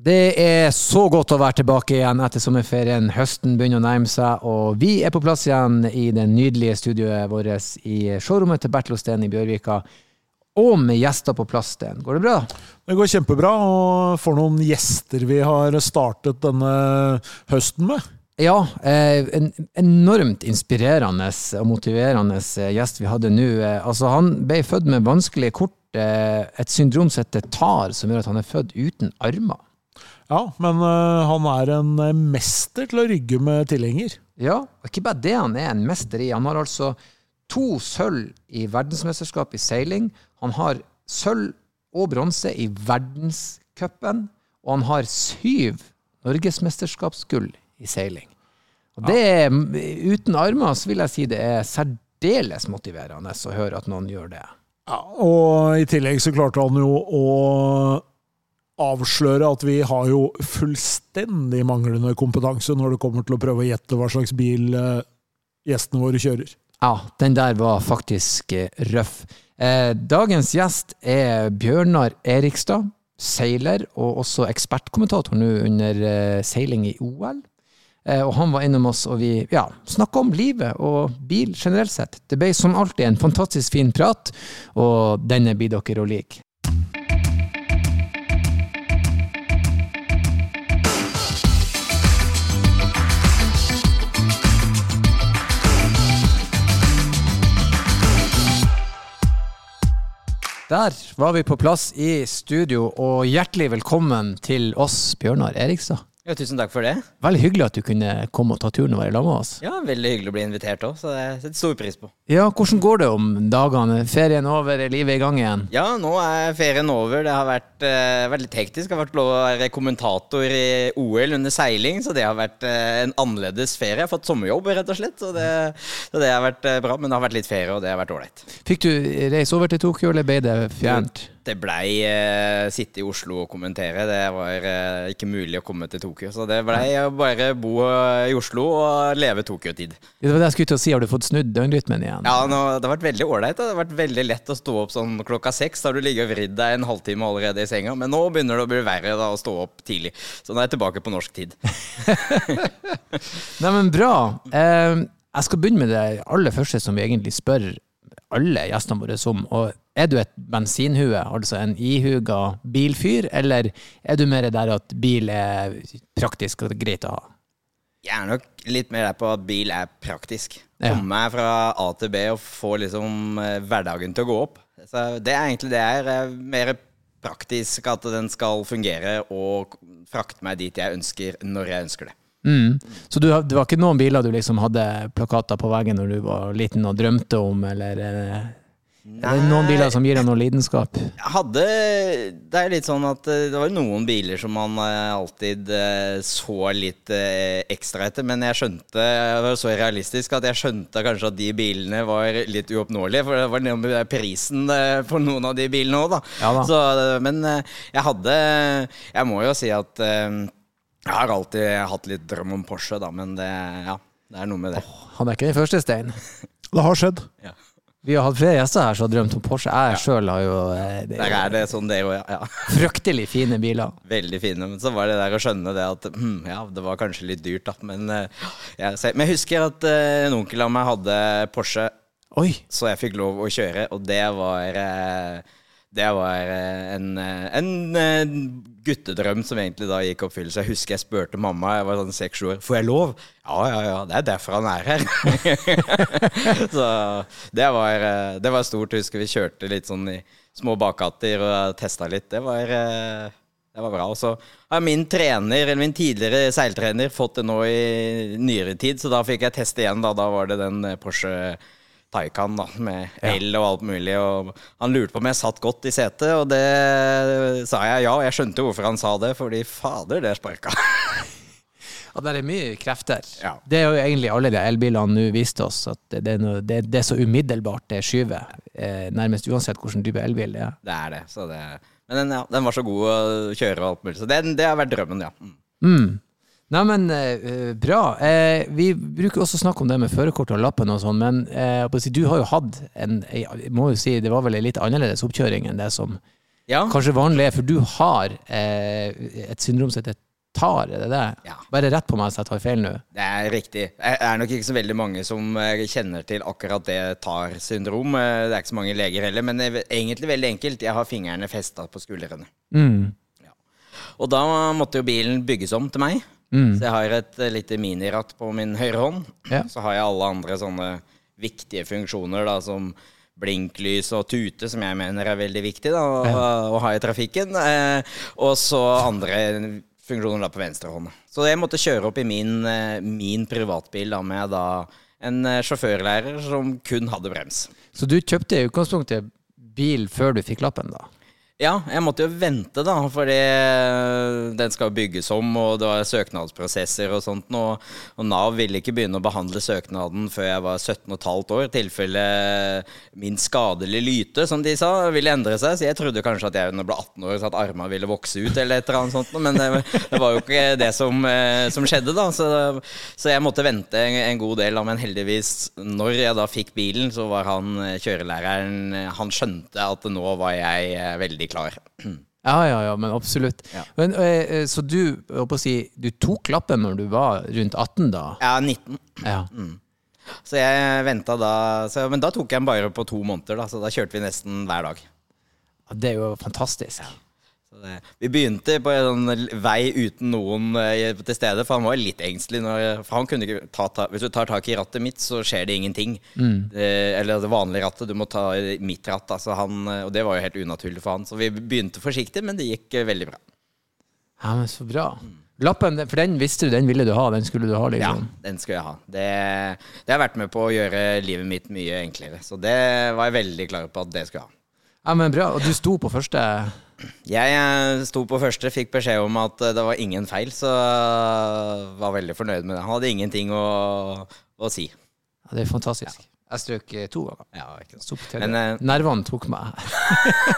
Det er så godt å være tilbake igjen etter sommerferien. Høsten begynner å nærme seg, og vi er på plass igjen i det nydelige studioet vårt i showrommet til Bertil Osten i Bjørvika. Og med gjester på plass, Sten. Går det bra? Det går kjempebra, og for noen gjester vi har startet denne høsten med. Ja, eh, en enormt inspirerende og motiverende gjest vi hadde nå. Eh, altså, han ble født med vanskelige kort, eh, et syndrom som heter TAR, som gjør at han er født uten armer. Ja, men uh, han er en uh, mester til å rygge med tilhenger. Ja, og ikke bare det han er en mester i. Han har altså to sølv i verdensmesterskap i seiling. Han har sølv og bronse i verdenscupen. Og han har syv norgesmesterskapsgull i seiling. Og det er, Uten armer så vil jeg si det er særdeles motiverende å høre at noen gjør det. Ja, og i tillegg så klarte han jo å avsløre at vi har jo fullstendig manglende kompetanse når det kommer til å prøve å gjette hva slags bil eh, gjestene våre kjører. Ja, den der var faktisk eh, røff. Eh, dagens gjest er Bjørnar Erikstad, seiler og også ekspertkommentator nå under seiling i OL. Og han var innom oss, og vi ja, snakka om livet og bil generelt sett. Det ble som alltid en fantastisk fin prat, og denne blir dere å like. Der var vi på plass i studio, og hjertelig velkommen til oss, Bjørnar Erikstad. Ja, tusen takk for det. Veldig hyggelig at du kunne komme og ta turen og være sammen med oss. Ja, veldig hyggelig å bli invitert òg, så det setter stor pris på. Ja, Hvordan går det om dagene? Ferien over, er livet i gang igjen? Ja, nå er ferien over. Det har vært uh, veldig hektisk. Jeg har vært lov å være kommentator i OL under seiling, så det har vært uh, en annerledes ferie. Jeg har fått sommerjobb, rett og slett, så det, så det har vært uh, bra. Men det har vært litt ferie, og det har vært ålreit. Fikk du reise over til Tokyo, eller ble det fjernt? Det blei eh, sitte i Oslo og kommentere. Det var eh, ikke mulig å komme til Tokyo. Så det blei bare bo i Oslo og leve Tokyo-tid. Det var det jeg skulle til å si. Har du fått snudd døgnrytmen igjen? Ja, nå, det har vært veldig ålreit. Det har vært veldig lett å stå opp sånn klokka seks. Da har du ligget og vridd deg en halvtime allerede i senga. Men nå begynner det å bli verre da, å stå opp tidlig. Så nå er jeg tilbake på norsk tid. Nei, men bra. Eh, jeg skal begynne med det aller første som vi egentlig spør alle gjestene våre om. og er du et bensinhue, altså en ihuga bilfyr, eller er du mer der at bil er praktisk og greit å ha? Jeg er nok litt mer der på at bil er praktisk. Komme ja. meg fra A til B og få liksom eh, hverdagen til å gå opp. Så det er egentlig det er. Eh, mer praktisk at den skal fungere og frakte meg dit jeg ønsker, når jeg ønsker det. Mm. Så du, det var ikke noen biler du liksom hadde plakater på veggen når du var liten og drømte om, eller eh, Nei. Er det noen biler som gir deg noe lidenskap? Jeg hadde Det er litt sånn at eh, det var noen biler som man eh, alltid så litt ekstra etter, men jeg skjønte Jeg var så realistisk at jeg skjønte kanskje at de bilene var litt uoppnåelige. For det var noe prisen for noen av de bilene òg, da. Ja, da. Så, men jeg hadde Jeg må jo si at jeg har alltid hatt litt drøm om Porsche, da, men det, ja, det er noe med det. Oh, han er ikke den første, Stein. Det har skjedd. Ja. Vi har hatt flere gjester her som har drømt om Porsche. Jeg ja. sjøl har jo eh, det, Der er det sånn det òg, ja. ja. Fryktelig fine biler. Veldig fine. Men så var det der å skjønne det at mm, ja, det var kanskje litt dyrt, da. Men, uh, ja, men jeg husker at uh, en onkel av meg hadde Porsche, Oi. så jeg fikk lov å kjøre, og det var uh, det var en, en, guttedrøm som egentlig da gikk oppfyllelse. Jeg husker jeg spurte mamma, jeg var sånn seks år, får jeg lov? Ja, ja, ja, det er derfor han er her. så det var, det var stort. Jeg husker vi kjørte litt sånn i små bakgater og testa litt. Det var, det var bra. Og så har min trener, eller min tidligere seiltrener, fått det nå i nyere tid, så da fikk jeg teste igjen. Da, da var det den Porsche Taycan da, med el og alt mulig. Og han lurte på om jeg satt godt i setet, og det sa jeg ja. Jeg skjønte hvorfor han sa det, fordi fader, det sparka. Ja, det er mye krefter. Ja. Det er jo egentlig alle de elbilene nå viste oss, at det, er, noe, det, det er, så umiddelbart det skyver. Eh, nærmest uansett hvilken type elbil det er. Det er det. det men den, ja, den, var så god å kjøre og alt mulig. Så det, det har vært drømmen, ja. Mm. Mm. Nei, men uh, bra. Uh, vi bruker også å snakke om det med førerkort og lappen og sånn, men uh, du har jo hatt en Jeg må jo si det var vel en litt annerledes oppkjøring enn det som ja. kanskje vanlig er, for du har eh, et syndrom som heter TAR, er det det? Ja. Bare rett på meg hvis jeg tar feil nå. Det er riktig. Det er nok ikke så veldig mange som eh, kjenner til akkurat det TAR-syndrom. Eh, det er ikke så mange leger heller, men egentlig veldig enkelt. Jeg har fingrene festa på skuldrene. Mm. Ja. Og da måtte jo bilen bygges om til meg. Mm. Så jeg har et eh, lite miniratt på min høyre hånd. Ja. Så har jeg alle andre sånne viktige funksjoner da, som blinklys og tute, som jeg mener er veldig viktig da, å, å, ha i trafikken. Eh, og så andre funksjoner da på venstre hånd. Så jeg måtte kjøre opp i min, eh, min privatbil da med da en eh, sjåførlærer som kun hadde brems. Så du kjøpte i utgangspunktet bil før du fikk lappen, da? Ja, jeg måtte jo vente, da, fordi den skal bygges om, og det var søknadsprosesser og sånt. Og, og Nav ville ikke begynne å behandle søknaden før jeg var 17 15 år. I tilfelle min skadelige lyte, som de sa, ville endre seg. Så jeg trodde kanskje at jeg når jeg ble 18 år, så at armene ville vokse ut, eller et eller annet sånt. Men det, det var jo ikke det som, eh, som skjedde, da. Så, så, jeg måtte vente en, en god del. Da. Men heldigvis, når jeg da fikk bilen, så var han eh, kjørelæreren Han skjønte at nå var jeg eh, veldig klar. Ja, ja, ja, men absolutt. Ja. Men, eh, så du, si, du tok lappen når du var rundt 18, da? Ja, 19. Ja. Mm. Så jeg venta da så, Men da tok jeg den bare på to måneder, da, så da kjørte vi nesten hver dag. Det er jo fantastisk. Ja. Det, vi begynte på en sånn vei uten noen uh, til stede, for han var litt engstelig. Når, for han kunne ikke ta, ta, Hvis du tar tak i rattet mitt, så skjer det ingenting. Mm. Uh, eller det vanlige rattet. Du må ta mitt ratt. Altså han, uh, og det var jo helt unaturlig for han. Så vi begynte forsiktig, men det gikk veldig bra. Ja, men Så bra. Lappen, for den visste du, den ville du ha? Den skulle du ha? Liksom. Ja, den skulle jeg ha. Det, det har vært med på å gjøre livet mitt mye enklere. Så det var jeg veldig klar på at det skulle jeg ha. Ja, men bra. Og du sto på første? Jeg eh, sto på første, fikk beskjed om at eh, det var ingen feil, så var veldig fornøyd med det. Han hadde ingenting å, å si. Ja, det er fantastisk. Ja. Jeg strøk eh, to ganger. Ja. Men, Nervene tok meg.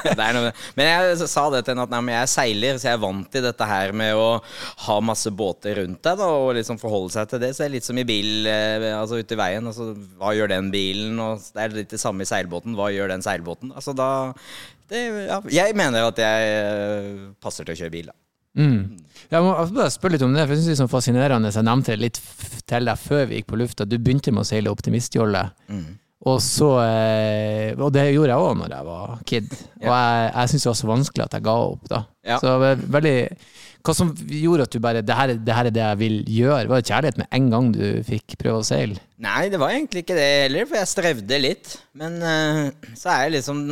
men jeg sa det til henne at nei, jeg seiler, så jeg er vant til dette her med å ha masse båter rundt deg da, og liksom forholde seg til det. Så det er litt som i bil, altså ute i veien. Altså, hva gjør den bilen? Og det er litt det samme i seilbåten. Hva gjør den seilbåten? Altså, da, det, ja, jeg mener at jeg passer til å kjøre bil. da. Mm. Jeg må bare spørre litt om det, for jeg synes det er så fascinerende. Jeg nevnte det litt til deg før vi gikk på lufta. Du begynte med å seile optimistjolle. Mm. Og så eh, Og det gjorde jeg òg når jeg var kid. Og jeg, jeg syns det var så vanskelig at jeg ga opp, da. Ja. Så veldig Hva som gjorde at du bare det her, det her, er det jeg vil gjøre? Var det kjærlighet med en gang du fikk prøve å seile? Nei, det var egentlig ikke det heller, for jeg strevde litt. Men uh, så er jeg liksom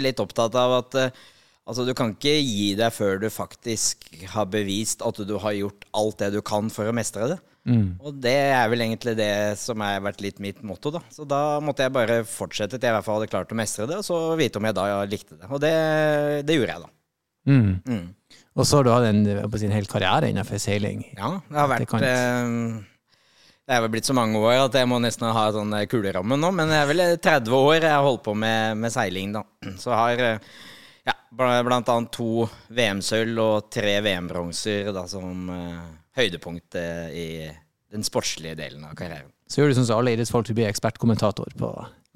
litt opptatt av at uh, Altså, du kan ikke gi deg før du faktisk har bevist at du har gjort alt det du kan for å mestre det. Mm. Og det er vel egentlig det som har vært litt mitt motto, da. Så da måtte jeg bare fortsette til jeg i hvert fall hadde klart å mestre det, og så vite om jeg da likte det. Og det, det gjorde jeg, da. Mm. Mm. Og så har du hatt en, en hel karriere innenfor seiling? Ja, det har vært det, eh, det er vel blitt så mange år at jeg må nesten ha sånn kuleramme nå, men det er vel 30 år jeg har holdt på med, med seiling, da. Så har eh, ja, blant annet to VM-sølv og tre VM-bronser som uh, høydepunkt i den sportslige delen av karrieren. Så gjør du sånn som alle idrettsfolk blir ekspertkommentator på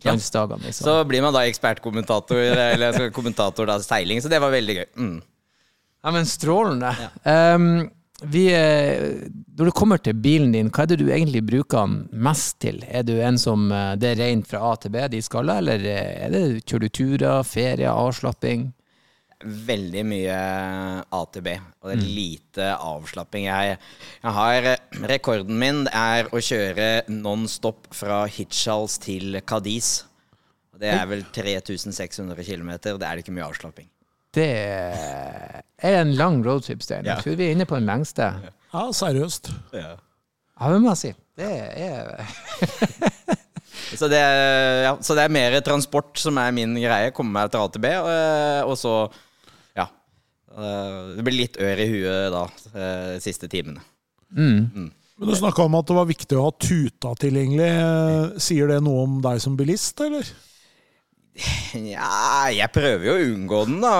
landsdagene. Liksom. Så blir man da ekspertkommentator, eller kommentator da seiling, så det var veldig gøy. Mm. Ja, men strålende. Ja. Um, vi, eh, når det kommer til bilen din, hva er det du egentlig bruker den mest til? Er du en som det er rent fra A til B, de skal, eller er det, kjører du turer, ferie, avslapping? veldig mye A til B, og det er mm. lite avslapping. Jeg, jeg, har Rekorden min er å kjøre non stop fra Hitchhals til Cadiz. Det er vel 3600 km. Det er ikke mye avslapping. Det er en lang roadtrip, Stein. Jeg tror vi er inne på den lengste. Ja, seriøst. Ja, det må jeg si. Det er så, det, ja, så det er mer transport som er min greie. Komme meg til A til B, og, og så Ja. det blir litt ør i huet da, de eh, siste timene. Mm. Mm. Men Du snakka om at det var viktig å ha tuta tilgjengelig. Eh, sier det noe om deg som bilist, eller? Ja, jeg prøver jo å unngå den, da.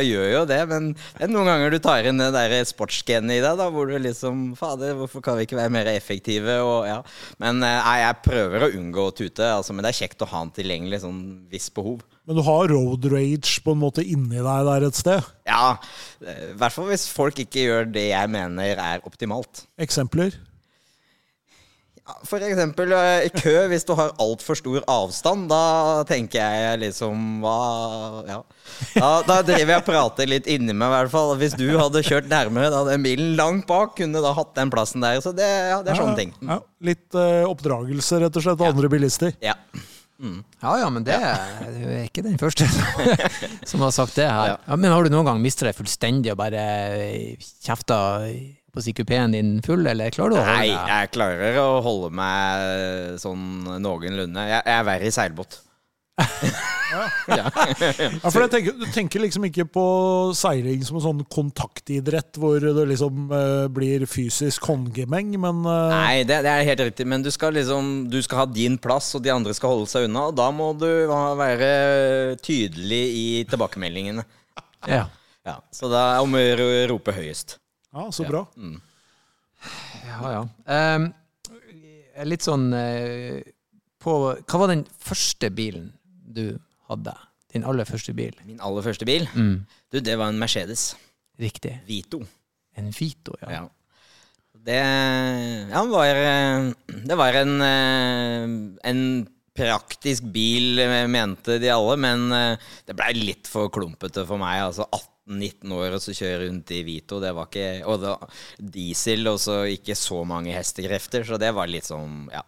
Jeg gjør jo det. Men det er noen ganger du tar inn det der sportsgenet i deg, da, hvor du liksom Fader, hvorfor kan vi ikke være mer effektive? Og, ja. Men eh, nei, jeg prøver å unngå å tute, altså, men det er kjekt å ha den tilgjengelig sånn hvis behov. Men du har road rage på en måte inni deg der et sted? Ja, i hvert fall hvis folk ikke gjør det jeg mener er optimalt. Eksempler? For eksempel eh, i kø, hvis du har altfor stor avstand, da tenker jeg liksom hva Ja. Da, da driver jeg og prater litt inni meg, i hvert fall. Hvis du hadde kjørt nærmere da den bilen langt bak, kunne da hatt den plassen der. Så det, ja, det er sånne ting. Ja, litt uh, oppdragelse, rett og slett, av andre bilister. Ja. Mm. Ja ja, men det er, det er ikke den første som har sagt det her. Ja, men har du noen gang mista deg fullstendig og bare kjefta på si kupeen din full, eller klarer du å holde deg? Nei, jeg klarer å holde meg sånn noenlunde. Jeg, jeg er verre i seilbåt. ja. ja. for jeg tenker, Du tenker liksom ikke på seiling som en sånn kontaktidrett hvor det liksom uh, blir fysisk håndgemeng, men uh... Nei, det, det, er helt riktig, men du skal liksom Du skal ha din plass, og de andre skal holde seg unna. Og da må du være tydelig i tilbakemeldingene. Ja. ja så da om å rope høyest. Ja, så bra. Ja, mm. ja. ja. Um, litt sånn uh, på Hva var den første bilen du hadde? Din aller første bil? Min aller første bil? Mm. Du, det var en Mercedes. Riktig. Vito. En Vito, ja. ja. Det Ja, var, det var en, eh, en praktisk bil, mente de alle, men eh, det blei litt for klumpete for meg. Altså 18 19 år og så kjøre rundt i Vito. Det var ikke Og det, diesel, og så ikke så mange hestekrefter, så det var litt sånn, ja.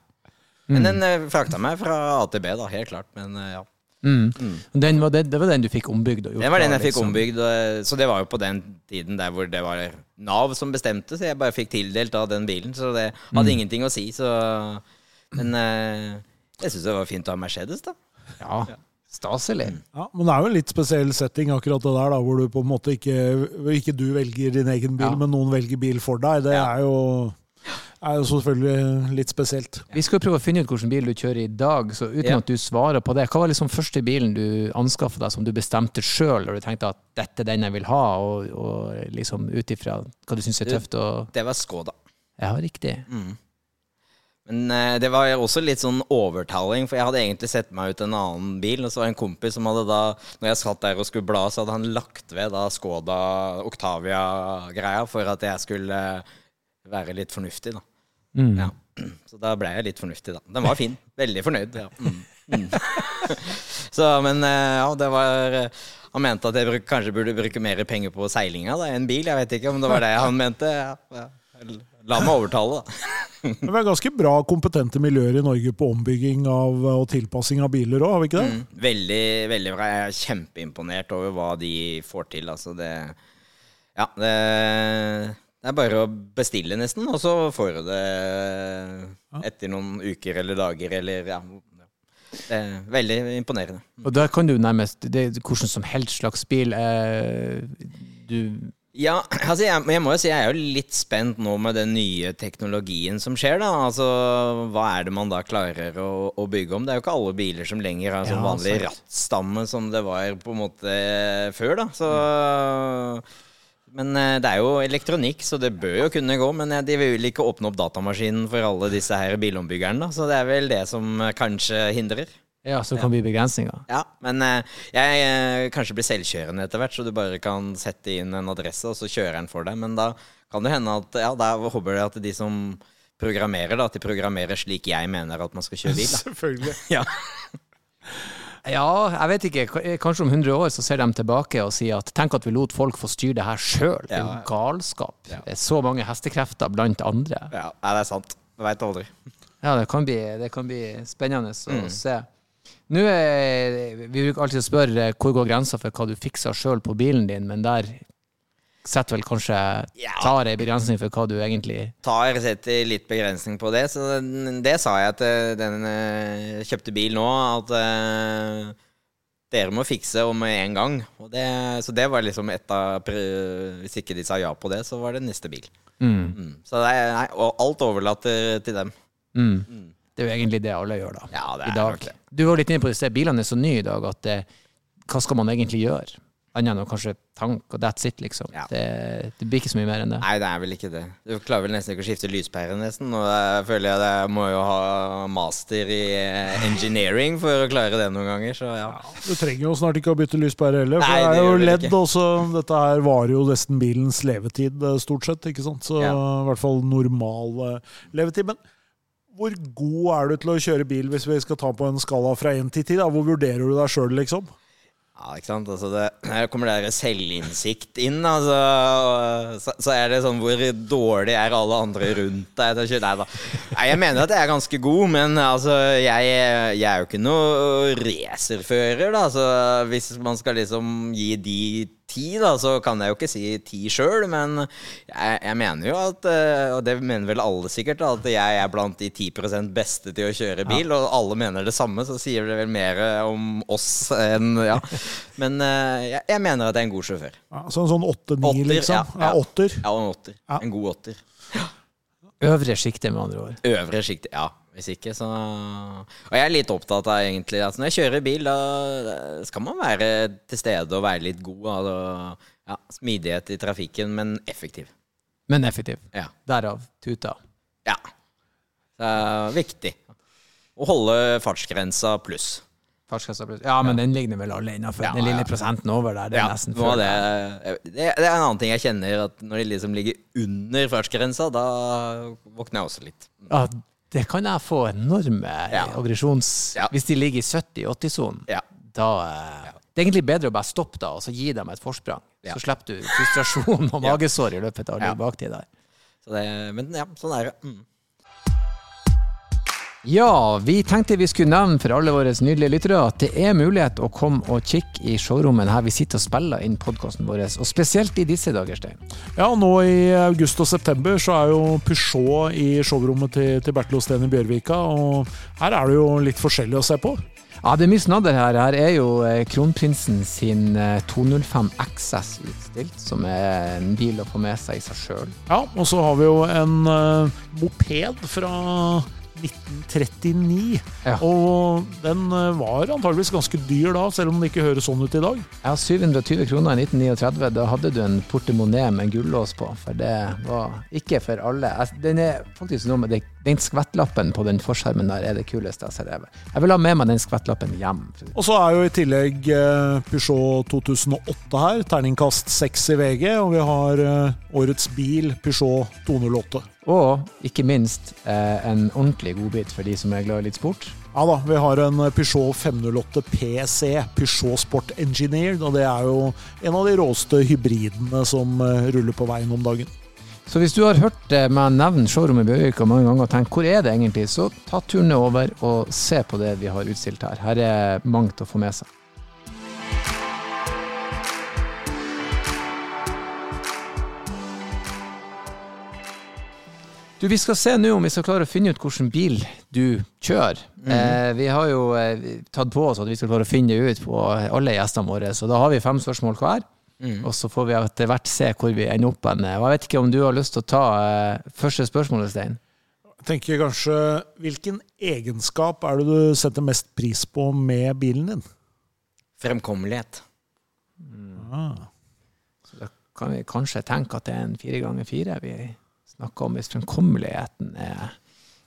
Men mm. den uh, frakta meg fra A til B, da, helt klart. Men uh, ja. Mm. Mm. Var det, det, var den du fikk ombygd? det var den jeg fikk liksom. ombygd. Så det var jo på den tiden der hvor det var Nav som bestemte, så jeg bare fikk tildelt av den bilen. Så det hadde mm. ingenting å si. Så Men jeg syns det var fint å ha Mercedes, da. Ja. ja. Staselig. Ja, Men det er jo en litt spesiell setting, akkurat det der, da, hvor du på en måte ikke, ikke du velger din egen bil, ja. men noen velger bil for deg. Det ja. er, jo, er, jo, selvfølgelig litt spesielt. Vi skal jo prøve å finne ut hvilken bil du kjører i dag, så uten at du svarer på det, hva var liksom første bilen du anskaffa deg som du bestemte sjøl, når du tenkte at dette er den jeg vil ha, og, og liksom ut ifra hva du syns er tøft? Og... Det var Skoda. Ja, riktig. Mm. Men uh, det var også litt sånn overtaling, for jeg hadde egentlig sett meg ut en annen bil. Og så var det en kompis som hadde da, når jeg satt der og skulle bla, så hadde han lagt ved da Skoda Oktavia-greia for at jeg skulle være litt fornuftig, da. Mm. Ja. Så da ble jeg litt fornuftig, da. Den var fin. Veldig fornøyd. Ja. Mm. Mm. så, men uh, ja, det var Han mente at jeg bruk, kanskje burde bruke mer penger på seilinga enn bil. Jeg vet ikke om det var det han mente. Ja. La meg overtale, da. Men vi er ganske bra kompetente miljøer i Norge på ombygging av, og tilpassing av biler òg, har vi ikke det? Mm, veldig, veldig bra. Jeg er kjempeimponert over hva de får til. Altså det Ja, det, det er bare å bestille, nesten, og så får du det etter noen uker eller dager eller ja. Det er veldig imponerende. Og da kan du nærmest det Hvordan som helst slags bil eh, du ja, altså jeg, jeg, må jo si jeg er jo litt spent nå med den nye teknologien som skjer. da Altså, Hva er det man da klarer å, å bygge om? Det er jo ikke alle biler som lenger har sånn vanlig ja, rattstamme som det var på en måte før. da Så Men eh, det er jo elektronikk, så det bør jo kunne gå. Men de vil ikke åpne opp datamaskinen for alle disse her bilombyggerne, da så det er vel det som kanskje hindrer. Ja, så det kan bli begrensninger. Ja, men uh, jeg uh, kanskje blir selvkjørende etter hvert, så du bare kan sette inn en adresse, og så kjører den for deg. Men da kan det hende at ja, da håper jeg at de som programmerer, da, at de programmerer slik jeg mener at man skal kjøre bil. Da. Selvfølgelig. ja. ja, jeg vet ikke. Kanskje om 100 år så ser de tilbake og sier at tenk at vi lot folk få styre det her sjøl. Det er jo galskap. Ja. Det er så mange hestekrefter blant andre. Ja, det er sant. Veit aldri. Ja, det kan bli, det kan bli spennende å mm. se. Nå er, Vi bruker alltid å spørre hvor går grensa for hva du fikser sjøl på bilen din, men der setter vel kanskje ja. tar ei begrensning for hva du egentlig Tar setter litt begrensning på det, så det sa jeg til den uh, kjøpte bil nå, at uh, dere må fikse om en gang. Det, så det var liksom et av Hvis ikke de sa ja på det, så var det neste bil. Mm. Mm. Så det er, nei, alt overlater til dem. Mm. Det er jo egentlig det alle gjør, da. Ja, det i er dag. nok det. Du var litt inne på det, bilene er så nye i dag at det, hva skal man egentlig gjøre? Annet enn å kanskje tanke, og that's it, liksom. Ja. Det, det blir ikke så mye mer enn det. Nei, det er vel ikke det. Du klarer vel nesten ikke å skifte lyspære, nesten. Og jeg føler jeg det må jo ha master i eh, engineering for å klare det noen ganger, så ja. Du trenger jo snart ikke å bytte lyspære heller, for Nei, det det er jo ledd også. Dette her varer jo nesten bilens levetid, eh, stort sett. ikke sant? Så Ja. i hvert fall normal eh, levetid. Men hvor god er du til å kjøre bil, hvis vi skal ta på en skala fra 1 til 10? Da? Hvor vurderer du deg sjøl, liksom? Ja, ikke sant. Altså det, her kommer det der selvinnsikt inn. Altså, og så, så er det sånn Hvor dårlig er alle andre rundt deg til å kjøre? Nei da. Jeg mener at jeg er ganske god, men altså, jeg, jeg er jo ikke noe racerfører, da. Så hvis man skal liksom gi de ti, da, så kan jeg jo ikke si ti sjøl, men jeg, jeg mener jo at, eh, og det mener vel alle sikkert, at jeg er blant de 10% beste til å kjøre bil, og alle mener det samme, så sier det vel mer om oss enn Ja. Men eh, jeg, jeg mener at jeg er en god sjåfør. Ja, så en sånn åtte-ni, liksom? ja, Ja, ja. åtter. Ja, en åtter. Ja. En god åtter. Øvre sjiktet, med andre ord. Øvre sjiktet, ja. Hvis ikke, så Og jeg er litt opptatt av egentlig altså Når jeg kjører bil, da skal man være til stede og være litt god. Altså, ja, smidighet i trafikken, men effektiv. Men effektiv. Ja. Derav tuta. ja. Det er viktig. Å holde fartsgrensa pluss. Fartsgrensa pluss. Ja, men den ligner vel alle innafor. Ja, den lille prosenten over der. Det er nesten før. det, det, det er en annen ting jeg kjenner, at når de liksom ligger under fartsgrensa, da våkner jeg også litt. Ja, det kan jeg få enorme Ja. aggresjons... Ja. Hvis de ligger i 70-80-sonen, Ja. da eh, Det er egentlig bedre å bare stoppe da, og så gi dem et forsprang. Ja. Så slipper du frustrasjon og magesår i løpet av Ja. baktid der. Det, men ja, sånn er det. Mm. Ja, vi tenkte vi skulle nevne for alle våre nydelige lyttere at det er mulighet å komme og kikke i showrommet her vi sitter og spiller inn podkasten vår, og spesielt i disse dager, Stein. Ja, nå i august og september så er jo Peugeot i showrommet til, til Bertil Osten i Bjørvika, og her er det jo litt forskjellig å se på. Ja, det er mye snadder her. Her er jo eh, kronprinsen sin eh, 205 XS utstilt, som er en bil å få med seg i seg sjøl. Ja, og så har vi jo en uh, moped fra 1939, Ja. og den eh, var antageligvis ganske dyr da, selv om det ikke høres sånn ut i dag. Ja, 720 kroner i 1939. Da hadde du en portemonee med en gullås på, for det var ikke for alle. Den er faktisk noe med det, Den skvettlappen på den forskjermen der er det kuleste jeg har sett. Jeg vil ha med meg den skvettlappen hjem. Og så er jo i tillegg eh, Peugeot 2008 her, terningkast 6 i VG, og vi har eh, årets bil, Peugeot 208. Og ikke minst eh, en ordentlig godbit for de som er glad i litt sport. Ja da, vi har en Peugeot 508 PC, Peugeot Sport Engineered, og det er jo en av de råeste hybridene som eh, ruller på veien om dagen. Så hvis du har hørt eh, meg nevne showrommet i Bjørvika mange ganger og tenkt hvor er det egentlig, så ta turen over og se på det vi har utstilt her. Her er mangt å få med seg. Du, Vi skal se nå om vi skal klare å finne ut hvilken bil du kjører. eh, vi har jo eh, tatt på oss at vi skal klare å finne det ut på alle gjestene våre, så da har vi fem spørsmål hver. Og så får vi etter hvert se hvor vi ender opp. En, Og Jeg vet ikke om du har lyst til å ta eh, første spørsmålet, Stein? Jeg tenker kanskje, Hvilken egenskap er det du setter mest pris på med bilen din? Fremkommelighet. Så da kan vi kanskje tenke at det er en fire ganger fire vi snakker om hvis fremkommeligheten er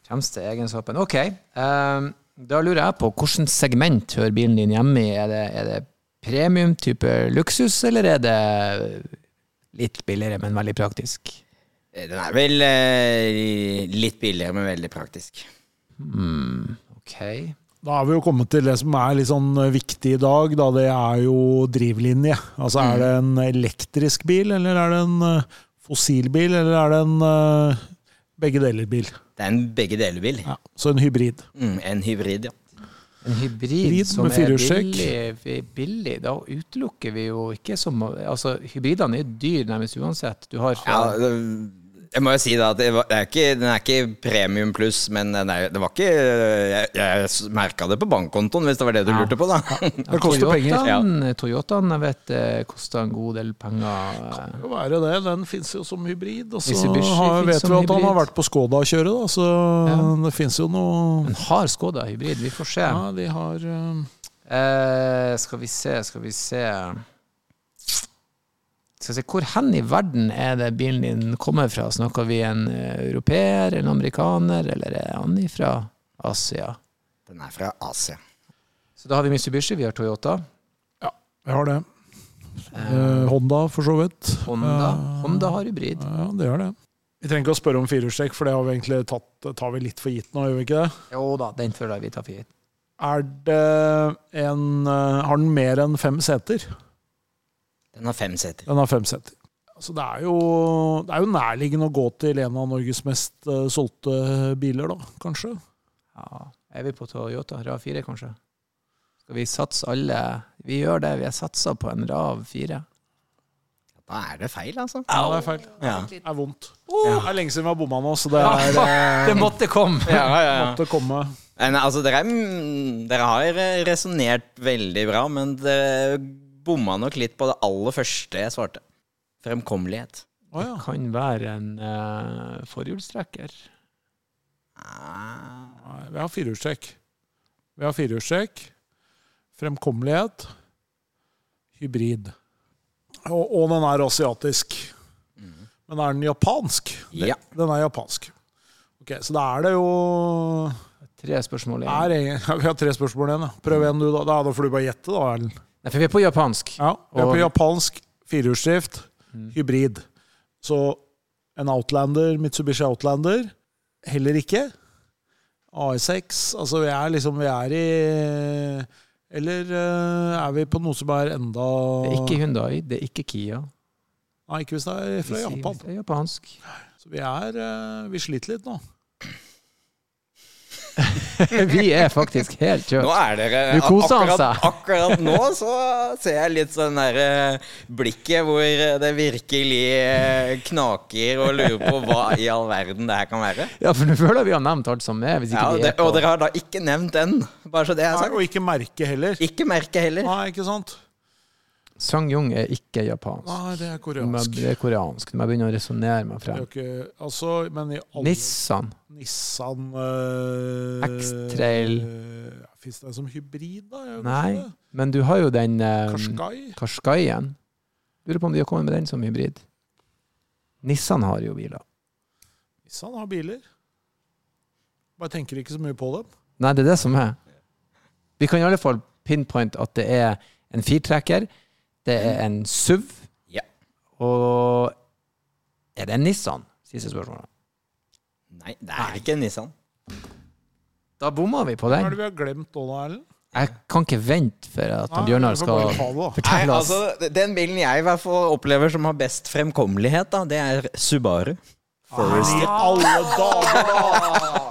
fremste egenskapen. Ok, um, da lurer jeg på hvilket segment hører bilen din hjemme i? Er det, er det premium type luksus, eller er det litt billigere, men veldig praktisk? Eh, Den er vel eh, litt billigere, men veldig praktisk. Mm, ok. Da er vi jo kommet til det som er litt sånn viktig i dag. Da. Det er jo drivlinje. Altså Er det en elektrisk bil, eller er det en eh, fossilbil, eller er det en uh, begge deler-bil? Det er en begge deler-bil. Ja, så en hybrid. Mm, en hybrid, ja. En hybrid, Hybrid som er billig, billig, da utelukker vi jo ikke som Altså, hybridene er dyr nærmest uansett. Du har fra ja det- Jeg må jo si da at det, var, det er ikke, den er ikke premium pluss, men den er, det var ikke Jeg, jeg merka det på bankkontoen, hvis det var det du lurte på, da. Det koster penger. Toyotaen, Toyotaen jeg vet det koster en god del penger. Det kan være det. Den fins jo som hybrid. Og så har, vet vi at han har vært på Skoda-kjøret, da, så Ja. det fins jo noe Men har Skoda hybrid? Vi får se. Ja, de har Uh... Eh, skal vi se, skal vi se skal si, Hvor hen i verden er det bilen din kommer fra? Snakker vi en eh, europeer, en amerikaner, eller er han fra Asia? Den er fra Asia. Så da har vi Mitsubishi, vi har Toyota. Ja, vi har det. Eh, Honda, for så vidt. Honda. Eh, Honda har hybrid. Ja, det gjør det. Vi trenger ikke å spørre om firehjulstrekk, for det har vi egentlig tatt, tar vi litt for gitt nå, gjør vi ikke det? Jo da, den føler jeg vi tar for gitt. Er det en eh, Har den mer enn fem seter? Den har fem seter. Den har fem seter. Så det, er jo, det er jo nærliggende å gå til en av Norges mest uh, solgte biler, da, kanskje. Ja, er vi på Toyota RAV4, kanskje? Skal vi satse alle Vi gjør det, vi har satsa på en RAV4. Da er det feil, altså. Ja, det er feil. Ja. Det er vondt. Det er lenge siden vi har bomma nå, så det er ja, Det måtte komme! Ja, ja, ja. måtte komme. Men, altså, dere, dere har resonnert veldig bra, men dere bomma nok litt på det aller første jeg svarte. Fremkommelighet. Oh, ja. Kan være en uh, forhjulstrekker. Ah, Nei, Vi har firehjulstrekk. Vi har firehjulstrekk. Fremkommelighet. Hybrid. Og, og den er asiatisk. Men er den japansk? Ja. Den er japansk. Ok, Så da er det jo Tre spørsmål igjen. er, ja, Vi har tre spørsmål igjen. Prøv igjen, du. Da da får du bare gjette, da. Erlend. Nei, for vi er på japansk. Ja, vi er på japansk firehjulsdrift, Mm. hybrid. Så en Outlander, Mitsubishi Outlander, heller ikke. AS6, altså vi er liksom Vi er i Eller eh, er vi på noe som er enda Det er ikke Hyundai, det er ikke Kia. Nei, ikke hvis det er fra Japan. Det er japansk. Så vi er eh, Vi sliter litt nå. vi er faktisk helt Nå er dere Du koser han akkurat, seg. akkurat nå så ser jeg litt sånn derre blikket hvor det virkelig eh, knaker og lurer på hva i all verden det her kan være. Ja, for nå føler jeg vi har nevnt alt som er. Hvis ikke Ja, og, vi det, er og dere har da ikke nevnt den, bare så det er Nei, og ikke merke heller. Ikke merke heller. Nei, ikke sant? Sangyong er ikke japansk. Nei, det er Men koreansk. Det er koreansk. Nå må jeg begynne å resonnere meg frem. ikke, altså, alle Nissan. Nissan uh, X-Trail. Fins det en som hybrid, da? Nei, det. men du har jo den eh, Qashqai? Qashqaien. Lurer på om de har kommet med den som hybrid. Nissan har jo biler. Nissan har biler. Bare tenker ikke så mye på dem. Nei, det er det som er. Vi kan i alle fall pinpoint at det er en firtrekker, det er en SUV, Ja. og er det en Nissan? Siste spørsmål. Nei, det er ikke en Nissan. Da bomma vi på Hva er den. det vi har glemt nå, da, Erlend? Jeg kan ikke vente for at han Nei, Bjørnar vi får skal bare ta det, da. Nei, fortelle oss. altså, Den bilen jeg i hvert fall opplever som har best fremkommelighet, da, det er Subaru. I alle dager, da!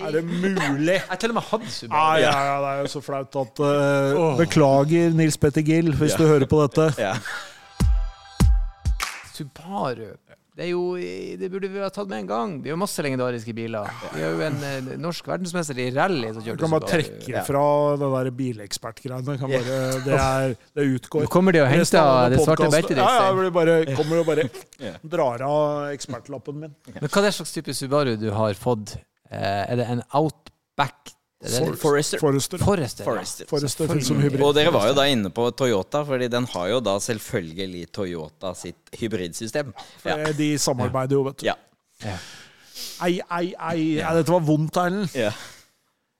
Er det mulig? Jeg til og med hadde Subaru. Subaru. ja, ja, det er jo så flaut at eh, Beklager, Nils Petter Gill, hvis du hører på dette. Ja. Subaru. Det, er jo, det burde vi ha tatt med en gang. Det er jo masse legendariske biler. Vi har jo en eh, norsk verdensmester i rally som Du kan bare trekke trekke fra det der bilekspertgreiene. Kan det, er, det utgår. Nå kommer de og henter det svarte beltet ditt. Ja, ja, bare, kommer og bare Ja. drar av ekspertlappen min. Men hva er det slags type Subaru du har fått? Eh, er det en Outback? Er Forester. Forester. Forester. Og dere var jo da inne på Toyota, fordi den har jo da selvfølgelig Toyota sitt hybridsystem. Ja. De samarbeider jo, vet du. Ja. Ei, ei, ei. Ja, dette var vondt, Erlend. ja.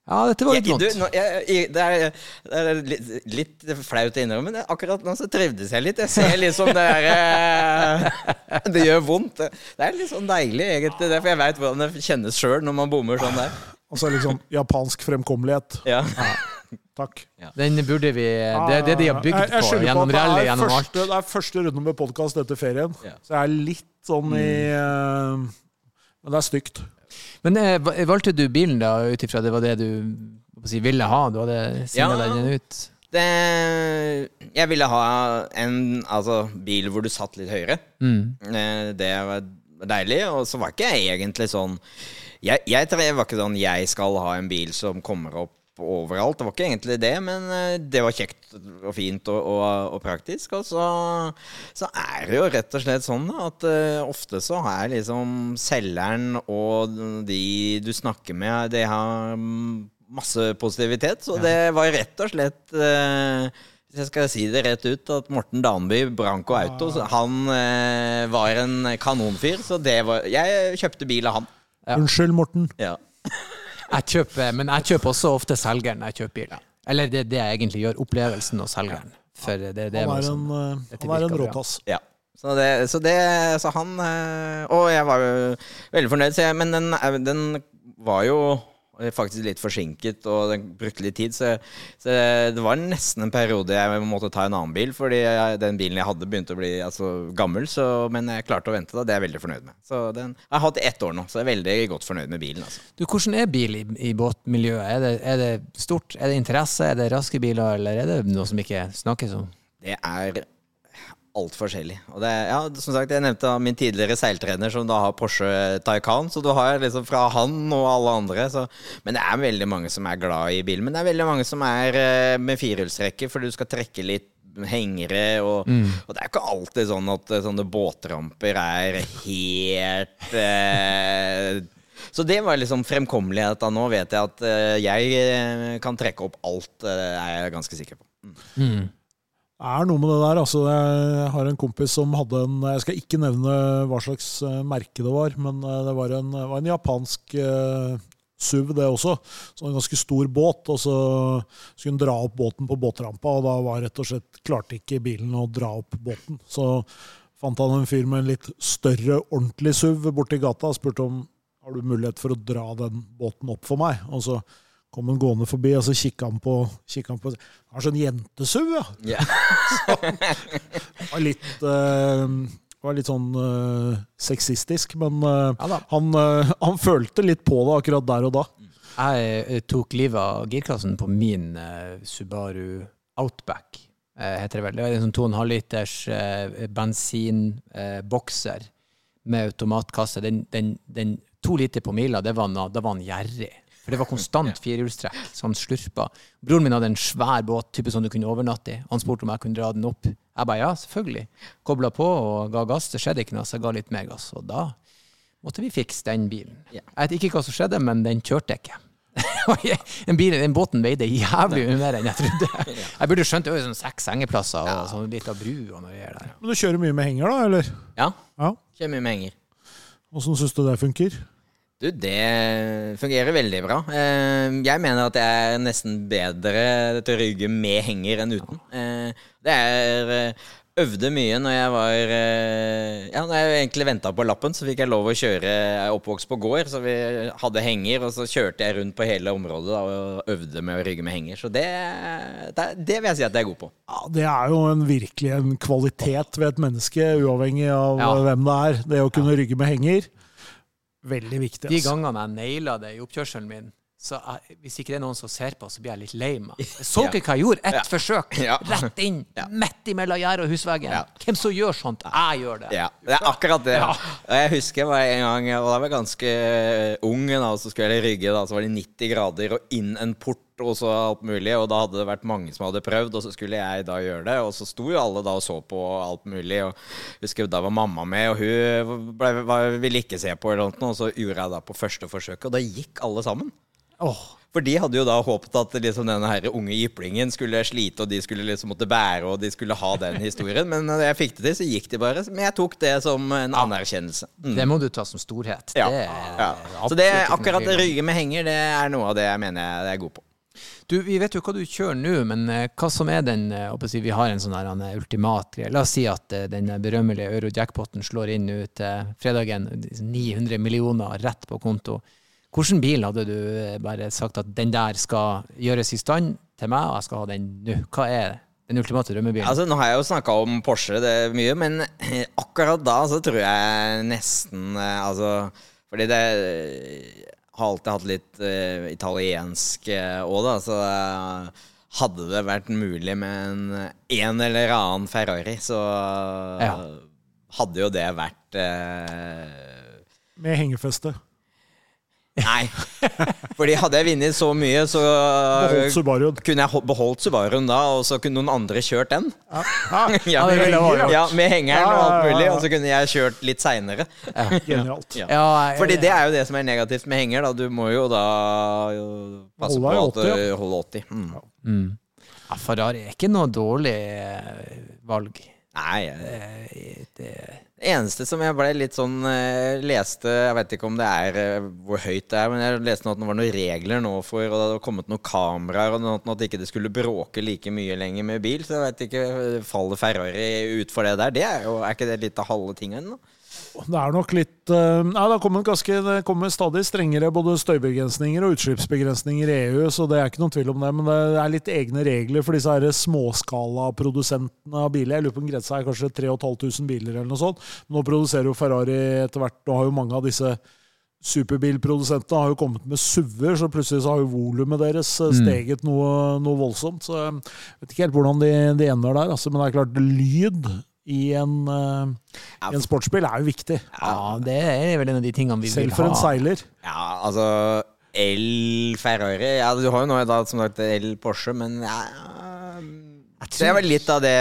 Ja, dette var Jeg, litt du, vondt. nå, jeg, jeg, det, er, det er litt, litt flaut å innrømme, men akkurat nå så trivdes jeg litt. Jeg ser liksom det er eh, Det gjør vondt. Det er litt sånn deilig, egentlig, det, for jeg veit hvordan det kjennes sjøl når man bommer sånn der. Og så liksom japansk fremkommelighet. Ja. Takk. Den burde vi Det er det de har bygd Jeg- jeg på gjennom at det er rally, gjennom alt. første, Det er første runde med podkast etter ferien, Ja. så jeg er litt sånn i eh, Men det er stygt. Men eh, valgte du bilen da ut ifra det var det du si, ville ha? Du hadde sinna Ja. den ut? Det, jeg ville ha en altså, bil hvor du satt litt høyere. Mm. Eh, Det var deilig. Og så var ikke jeg egentlig sånn jeg, jeg, jeg var ikke sånn jeg skal ha en bil som kommer opp overalt. Det var ikke egentlig det, men eh, det var kjekt og fint og, og, og praktisk. Og så, så, er det jo rett og slett sånn at uh, ofte så er liksom selgeren og de du snakker med, de har masse positivitet. Så det var rett og slett uh, jeg skal si det rett ut, at Morten Danby, Branco Auto, han eh, var en kanonfyr. Så det var Jeg kjøpte bil av han. Ja. Unnskyld, Morten. Ja. Jeg kjøper, men jeg kjøper også ofte selgeren når jeg kjøper bil. Eller det er det jeg egentlig gjør. Opplevelsen og selgeren. For det, det han er en, uh, han er en råtass. Ja. Så, det, så, det, så han eh, Og jeg var jo veldig fornøyd, jeg, men den, den var jo faktisk litt forsinket, og det brukte litt tid. Så, så, det var nesten en periode jeg måtte ta en annen bil, fordi jeg, den bilen jeg hadde, begynte å bli altså, gammel. Så, men jeg klarte å vente, da. Det er jeg veldig fornøyd med. Så den, jeg har hatt ett år nå, så jeg er veldig godt fornøyd med bilen. Altså. Du, Hvordan er bil i, i båtmiljøet? Er det, er det, stort? Er det interesse? Er det raske biler, eller er det noe som ikke snakkes om? Det er alt forskjellig. Og det, ja, som sagt, Jeg nevnte min tidligere seiltrener som da har Porsche Taycan. Så du har liksom fra han og alle andre. Så, men det er veldig mange som er glad i bilen. Men det er veldig mange som er uh, med firehjulstrekker, for du skal trekke litt hengere. Og, mm. og, det er ikke alltid sånn at uh, sånne båtramper er helt eh, så det var liksom fremkommelighet. Da nå vet jeg at jeg kan trekke opp alt, det er jeg ganske sikker på. Mm. Det er noe med det der. altså Jeg har en kompis som hadde en Jeg skal ikke nevne hva slags eh, merke det var, men eh, det var en, var en japansk eh, SUV, det også. Så en ganske stor båt. Og så skulle hun dra opp båten på båtrampa, og da var rett og slett klarte ikke bilen å dra opp båten. Så fant han en fyr med en litt større, ordentlig SUV borti gata og spurte om har du mulighet for å dra den båten opp for meg. Og så kom han gående forbi, og så kikka han på, kikka han på Har sånn jentesau, ja! Yeah. så, var litt uh, var litt sånn uh, sexistisk, men uh, ja, han, han, følte litt på det akkurat der og da. Jeg tok livet av girkassen på min Subaru Outback, heter det vel. Det var en sånn 2,5 liters bensinbokser med automatkasse. Den, den, den, to liter på mila, det var, da var han gjerrig. For det var konstant firehjulstrekk, så han slurpa. Broren min hadde en svær båt, type sånn du kunne overnatte i. Han spurte om jeg kunne dra den opp. Jeg ba ja, selvfølgelig. Kobla på og ga gass. Det skjedde ikke noe, så jeg ga litt mer gass. Og da måtte vi fikse den bilen. Jeg vet ikke hva som skjedde, men den kjørte ikke. den, bilen, den båten veide jævlig mye mer enn jeg trodde. Jeg burde skjønt det var sånn seks sengeplasser og sånn litt av bru. og noe der. Men Du kjører mye med henger, da? eller? Ja. ja. Kjører mye med henger. Åssen syns du det funker? Du, det fungerer veldig bra. Eh, jeg mener at jeg er nesten bedre til å rygge med henger enn uten. Eh, det er eh, øvde mye når jeg var Ja, når jeg egentlig venta på lappen, så fikk jeg lov å kjøre Jeg er oppvokst på gård, så vi hadde henger, og så kjørte jeg rundt på hele området da, og øvde med å rygge med henger. Så det, det, det, vil jeg si at jeg er god på. Ja, Det er jo en, virkelig en kvalitet ved et menneske, uavhengig av ja. hvem det er. Det å kunne rygge med henger. Veldig viktig. De gangene jeg naila det i oppkjørselen min, så jeg, hvis ikke det er noen som ser på, så blir jeg litt lei meg. Så ikke hva jeg gjorde. Ett ja. forsøk. Ja. Rett inn. Ja. Midt imellom gjerdet og husveggen. Hvem som gjør sånt? Jeg gjør det. Ja, Det er akkurat det. Jeg husker jeg en gang og da var jeg ganske ung, da, og så skulle jeg rygge. Da, så var det 90 grader og inn en port og så alt mulig. Og da hadde det vært mange som hadde prøvd, og så skulle jeg da gjøre det. Og så sto jo alle da og så på alt mulig. Og jeg husker da var mamma med, og hun ble, ville ikke se på, eller noe, og så gjorde jeg da på første forsøk, og da gikk alle sammen. Oh. For de hadde jo da håpet at liksom denne her unge jyplingen skulle slite, og de skulle liksom måtte bære, og de skulle ha den historien. Men når jeg fikk det til, så gikk de bare. Men jeg tok det som en anerkjennelse. Mm. Det må du ta som storhet. Ja. Det ja. Så det, akkurat rygge med henger, det er noe av det jeg mener jeg er god på. Du, Vi vet jo hva du kjører nå, men uh, hva som er den uh, si, Vi har en sånn her, uh, ultimat greie. La oss si at den berømmelige euro-jackpoten slår inn nå til fredagen. 900 millioner rett på konto. Hvilken bil hadde du bare sagt at den der skal gjøres i stand til meg, og jeg skal ha den nå? Hva er den ultimate drømmebilen? Altså, nå har jeg jo snakka om Porsche det er mye, men akkurat da så tror jeg nesten Altså, fordi det har alltid hatt litt uh, italiensk òg, uh, da. Så uh, hadde det vært mulig med en en eller annen Ferrari, så ja. hadde jo det vært uh, Med hengefeste. Nei. Fordi hadde jeg vunnet så mye, så Beholdt Subaruen. kunne jeg beholdt Subaruen da, og så kunne noen andre kjørt den. Ja. Ja, med, ja, med hengeren og alt mulig, og så kunne jeg kjørt litt seinere. Ja. Ja, Fordi det er jo det som er negativt med henger, da. Du må jo da jo, passe Holde på at 80, du holder 80. Mm. Mm. Ja, Ferrari er ikke noe dårlig eh, valg. Nei, Eh, det, det eneste som jeg ble litt sånn eh, Leste Jeg vet ikke om det er eh, hvor høyt det er, men jeg leste nå at det var noen regler nå for Og det hadde kommet noen kameraer, og noe, at ikke det skulle bråke like mye lenger med bil. Så jeg vet ikke Faller Ferrari ut for det der? Det er jo Er ikke det litt av halve tingen? da? Det er nok litt eh, Nei, det kommer, ganske Det kommer stadig strengere både støybegrensninger og utslippsbegrensninger i EU, så det er ikke noen tvil om det. Men det er litt egne regler for disse her småskalaprodusentene av biler. Jeg lurer på om grensa er kanskje 3500 biler eller noe sånt. Nå produserer jo Ferrari etter hvert, og har jo mange av disse superbilprodusentene har jo kommet med SUV-er, så plutselig så har jo volumet deres eh, steget noe, noe voldsomt. Så jeg vet ikke helt hvordan de, de ender der, altså. Men det er klart, lyd i en, uh, en sportsbil er jo viktig. ja, det er vel en av de tingene vi vil Selv for en seiler. Ja, altså El Ferrari Ja, du har jo nå da som sagt El Porsche, men ja, Det er vel litt av det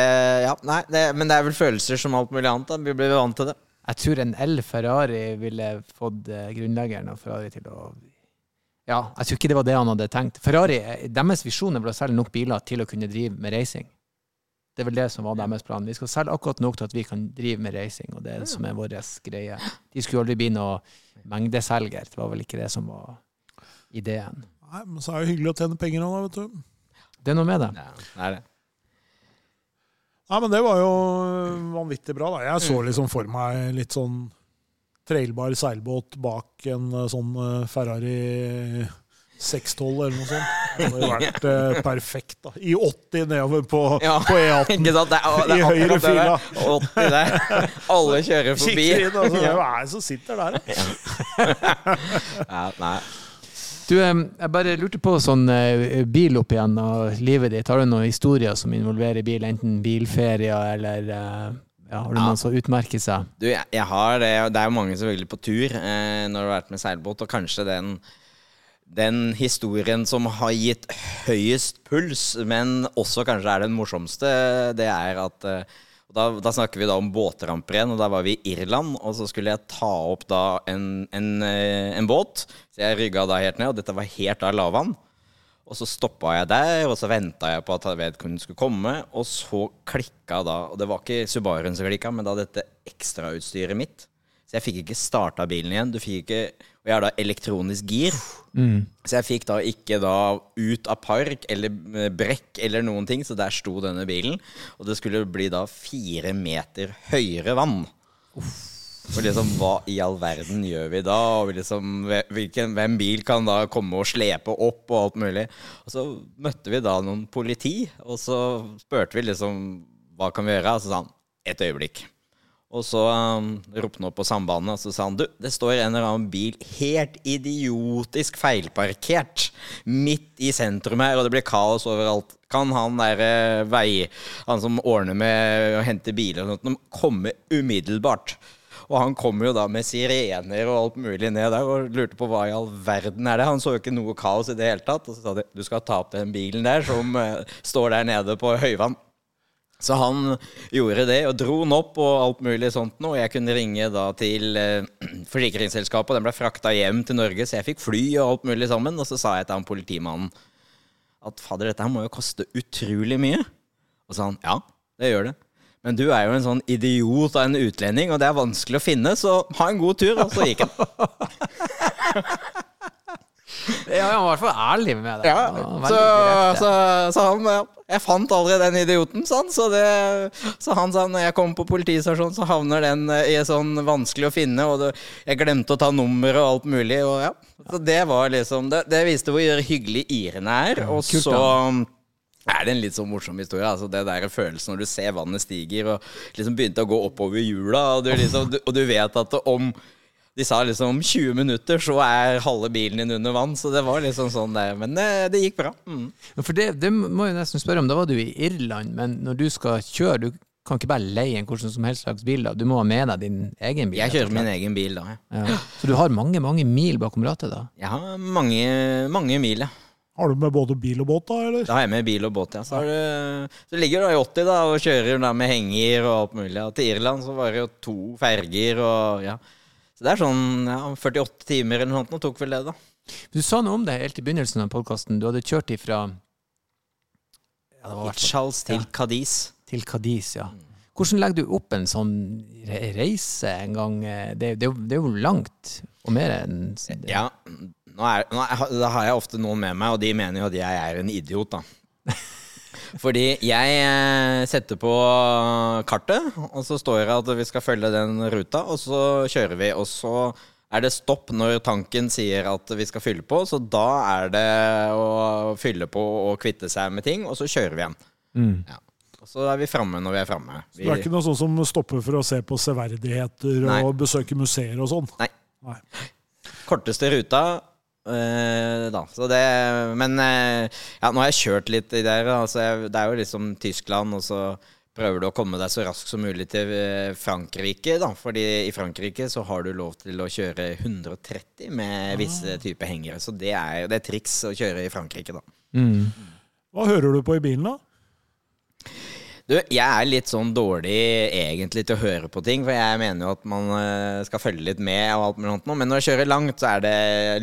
Ja, nei, det, men det er vel følelser som alt mulig annet. da Vi blir vant til det. Jeg tror en El Ferrari ville fått eh, grunnleggeren av Ferrari til å Ja, jeg tror ikke det var det han hadde tenkt. Ferrari, eh, Deres visjon er vel å selge nok biler til å kunne drive med racing. Det er vel det som var deres plan. Vi skal selge akkurat nok til at vi kan drive med racing, og det er det som er vår greie. De skulle aldri bli noe mengdeselger. Det var vel ikke det som var ideen. Nei, men så er det hyggelig å tjene penger òg, da, vet du. Det er noe med det. Nei, det. Nei, men det var jo vanvittig bra, da. Jeg så liksom for meg litt sånn trailbar seilbåt bak en eh, sånn eh, Ferrari 612 eller noe sånt. Det hadde vært eh, perfekt, da. I 80 nedover på, Ja. på E18. Ikke sant? Det er, det I er høyre akkurat det der. fila. 80 der. Alle kjører forbi. Kikker inn, altså. Hvem er det som sitter der, da? Ja, nei. Du, jeg bare lurte på sånn eh, bil opp igjen og livet ditt. Har du noen historier som involverer bil, enten bilferier eller eh, ja, Har du Ja. noen som utmerker seg? Du, jeg, jeg har det, og det er jo mange selvfølgelig på tur eh, når du har vært med seilbåt, og kanskje den, den historien som har gitt høyest puls, men også kanskje er den morsomste, det er at eh, da, da snakker vi da om båtramper igjen, og da var vi i Irland, og så skulle jeg ta opp da en, en, eh, en båt, så jeg rygga da helt ned, og dette var helt av lavvann. Og så stoppa jeg der, og så venta jeg på at vedkommende skulle komme. Og så klikka da Og det var ikke Subaruen som klikka, men da dette ekstrautstyret mitt. Så jeg fikk ikke starta bilen igjen. Du fikk ikke Og jeg har da elektronisk gir. Så jeg fikk da ikke da ut av park eller eh, brekk eller noen ting, så der sto denne bilen. Og det skulle bli da fire meter høyere vann. Og liksom, hva i all verden gjør vi da? Og liksom, hvilken, hvem bil kan da komme og slepe opp og alt mulig? Og så møtte vi da noen politi, og så spurte vi liksom hva kan vi gjøre? Og så sa han et øyeblikk. Og så um, ropte han opp på sambandet, og så sa han du, det står en eller annen bil helt idiotisk feilparkert midt i sentrum her, og det blir kaos overalt. Kan han der eh, vei, han som ordner med å hente biler og sånt, komme umiddelbart? Og han kom jo da med sirener og alt mulig ned der og lurte på hva i all verden er det. Han så jo ikke noe kaos i det hele tatt. Og så sa de du skal ta opp den bilen der som uh, står der nede på høyvann. Så han gjorde det og dro den opp og alt mulig sånt noe. Jeg kunne ringe da til eh, forsikringsselskapet, og den ble frakta hjem til Norge, så jeg fikk fly og alt mulig sammen. Og så sa jeg til han politimannen at fader, dette her må jo koste utrolig mye. Og sa han ja, det gjør det. Men du er jo en sånn idiot av en utlending, og det er vanskelig å finne, så ha en god tur. Og så gikk han. Ja, han var i hvert fall ærlig med det. Ja, så, så, så han ja, Jeg fant aldri den idioten, han. Så, det, så han sa når jeg kommer på politistasjonen, så havner den eh, i sånn vanskelig å finne, og det, jeg glemte å ta nummer og alt mulig. Og ja, så det var liksom Det, det viste hvor hyggelig irene er. Og kult, så er det en litt sånn morsom historie. Altså det der følelsen når du ser vannet stiger, og liksom begynte å gå oppover hjula, og du, liksom, og du vet at om de sa liksom om 20 minutter så er halve bilen din under vann, så det var liksom sånn der. Men det, det gikk bra. Mm. For det, det må jeg nesten spørre om. Da var du i Irland, men når du skal kjøre, du kan ikke bare leie en hvordan som helst slags bil. da. Du må ha med deg din egen bil. Jeg kjører min egen bil da. Ja. Ja. Så du har mange, mange mil bakom rattet, da? Jeg har mange, mange mil, ja. Har du med både bil og båt, da, eller? Da har jeg med bil og båt, ja. Så, har du, så ligger du da i 80 da, og kjører da med henger og alt mulig. Og til Irland så var det jo to ferger og ja. Så det er sånn ja, 48 timer eller noe sånt. Nå tok vel det, da. Du sa noe om det helt i begynnelsen av podkasten. Du hadde kjørt ifra ja, Charles til Ja. Cadiz. til Cadiz, ja. Hvordan legger du opp en sånn reise en gang? eh, Det, det, det er jo langt, og mer enn Ja, nå er, nå er, da har jeg ofte noen med meg, og de mener jo at jeg er en idiot, da. Fordi jeg eh, setter på kartet, og så står det at vi skal følge den ruta, og så kjører vi. Og så er det stopp når tanken sier at vi skal fylle på, så da er det å fylle på og kvitte seg med ting, og så kjører vi igjen. Mm. Ja. Og så er vi framme når vi er framme. Det er ikke noe sånn som stopper for å se på severdigheter Nei. og besøke museer og sånn? Nei. Nei. korteste ruta. Eh, da, så det Men eh, ja, nå har jeg kjørt litt i der. Altså, jeg, det er jo liksom Tyskland, og så prøver du å komme deg så raskt som mulig til eh, Frankrike. da Fordi i Frankrike så har du lov til å kjøre 130 med visse typer hengere. Så det er det er triks å kjøre i Frankrike, da. Mm. Hva hører du på i bilen, da? Du, jeg er litt sånn dårlig egentlig til å høre på ting, for jeg mener jo at man eh, skal følge litt med og alt mulig nå. Men når jeg kjører langt, så er det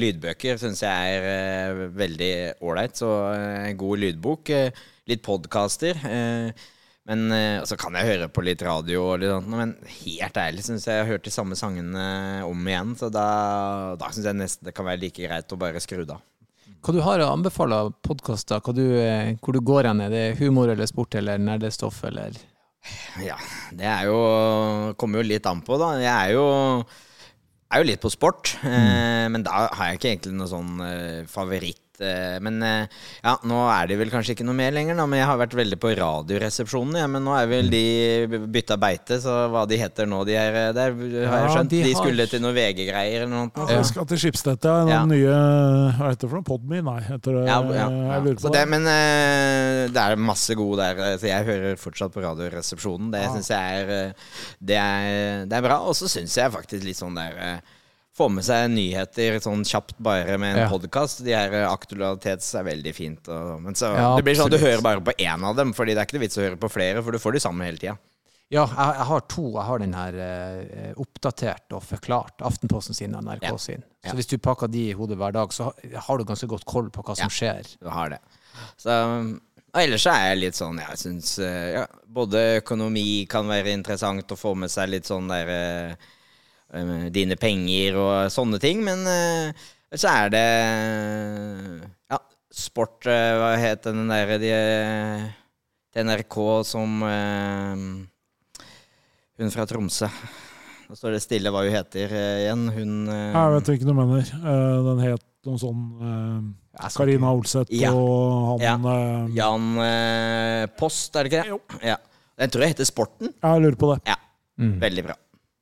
lydbøker, syns jeg er eh, veldig ålreit. Så eh, en god lydbok. eh, litt podkaster. Eh, men eh, så kan jeg høre på litt radio og litt sånt, men helt ærlig syns jeg jeg har hørt de samme sangene om igjen. Så da, da syns jeg nesten det kan være like greit å bare skru det av. Hva du har å anbefale av podkaster? Eh, Hvor du går hen? Er det humor eller sport eller nerdestoff eller Ja, det er jo Kommer jo litt an på, da. Jeg er jo, er jo litt på sport. Eh, men da har jeg ikke egentlig noe sånn eh, favoritt. Eh, men eh, ja, nå er det vel kanskje ikke noe mer lenger, da. Men jeg har vært veldig på Radioresepsjonen. Ja, men nå er vel de bytta beite, så hva de heter nå, de her eh, der, har jeg Ja, skjønt. de De, har- skulle til noen VG-greier eller noe. Ja, de skal til Skipstedt, ja. Den Ja. nye Hva heter det for noe? Podme? Nei, heter det Ja, ja, Jeg lurer på Så det, men det er masse gode der. Så jeg hører fortsatt på Radioresepsjonen. Det Ja. syns jeg er, det er Det er bra. Og så syns jeg faktisk litt sånn der Få med seg nyheter sånn kjapt bare med en Ja. podkast. De her eh, aktualitets er veldig fint. Og, men så Ja, det blir sånn at du hører bare på én av dem, Fordi det er ikke noe vits å høre på flere, for du får de samme hele tida. Ja, jeg, jeg har to. Jeg har den her eh, oppdatert og forklart. Aftenposten sin og NRK Ja. sin. Så hvis du pakker de i hodet hver dag, så har- du ganske godt koll på hva som Ja. skjer. Du har det. Så og ellers er jeg litt sånn Jeg syns ja, både økonomi kan være interessant å få med seg litt sånn der eh, eh, Dine penger og sånne ting, men eh, så er det Ja, sport eh, Hva het den derre de, eh, til NRK som eh, Hun fra Tromsø. Nå står det stille hva hun heter eh, igjen. Hun eh, Jeg vet ikke hva du mener. Eh, Den het noe sånn eh, Karina Olseth Ja. og han Ja. eh, Jan eh, Post, er det ikke det? Jo. Ja. Den tror jeg heter Sporten. Jeg lurer på det. Mm. Veldig bra.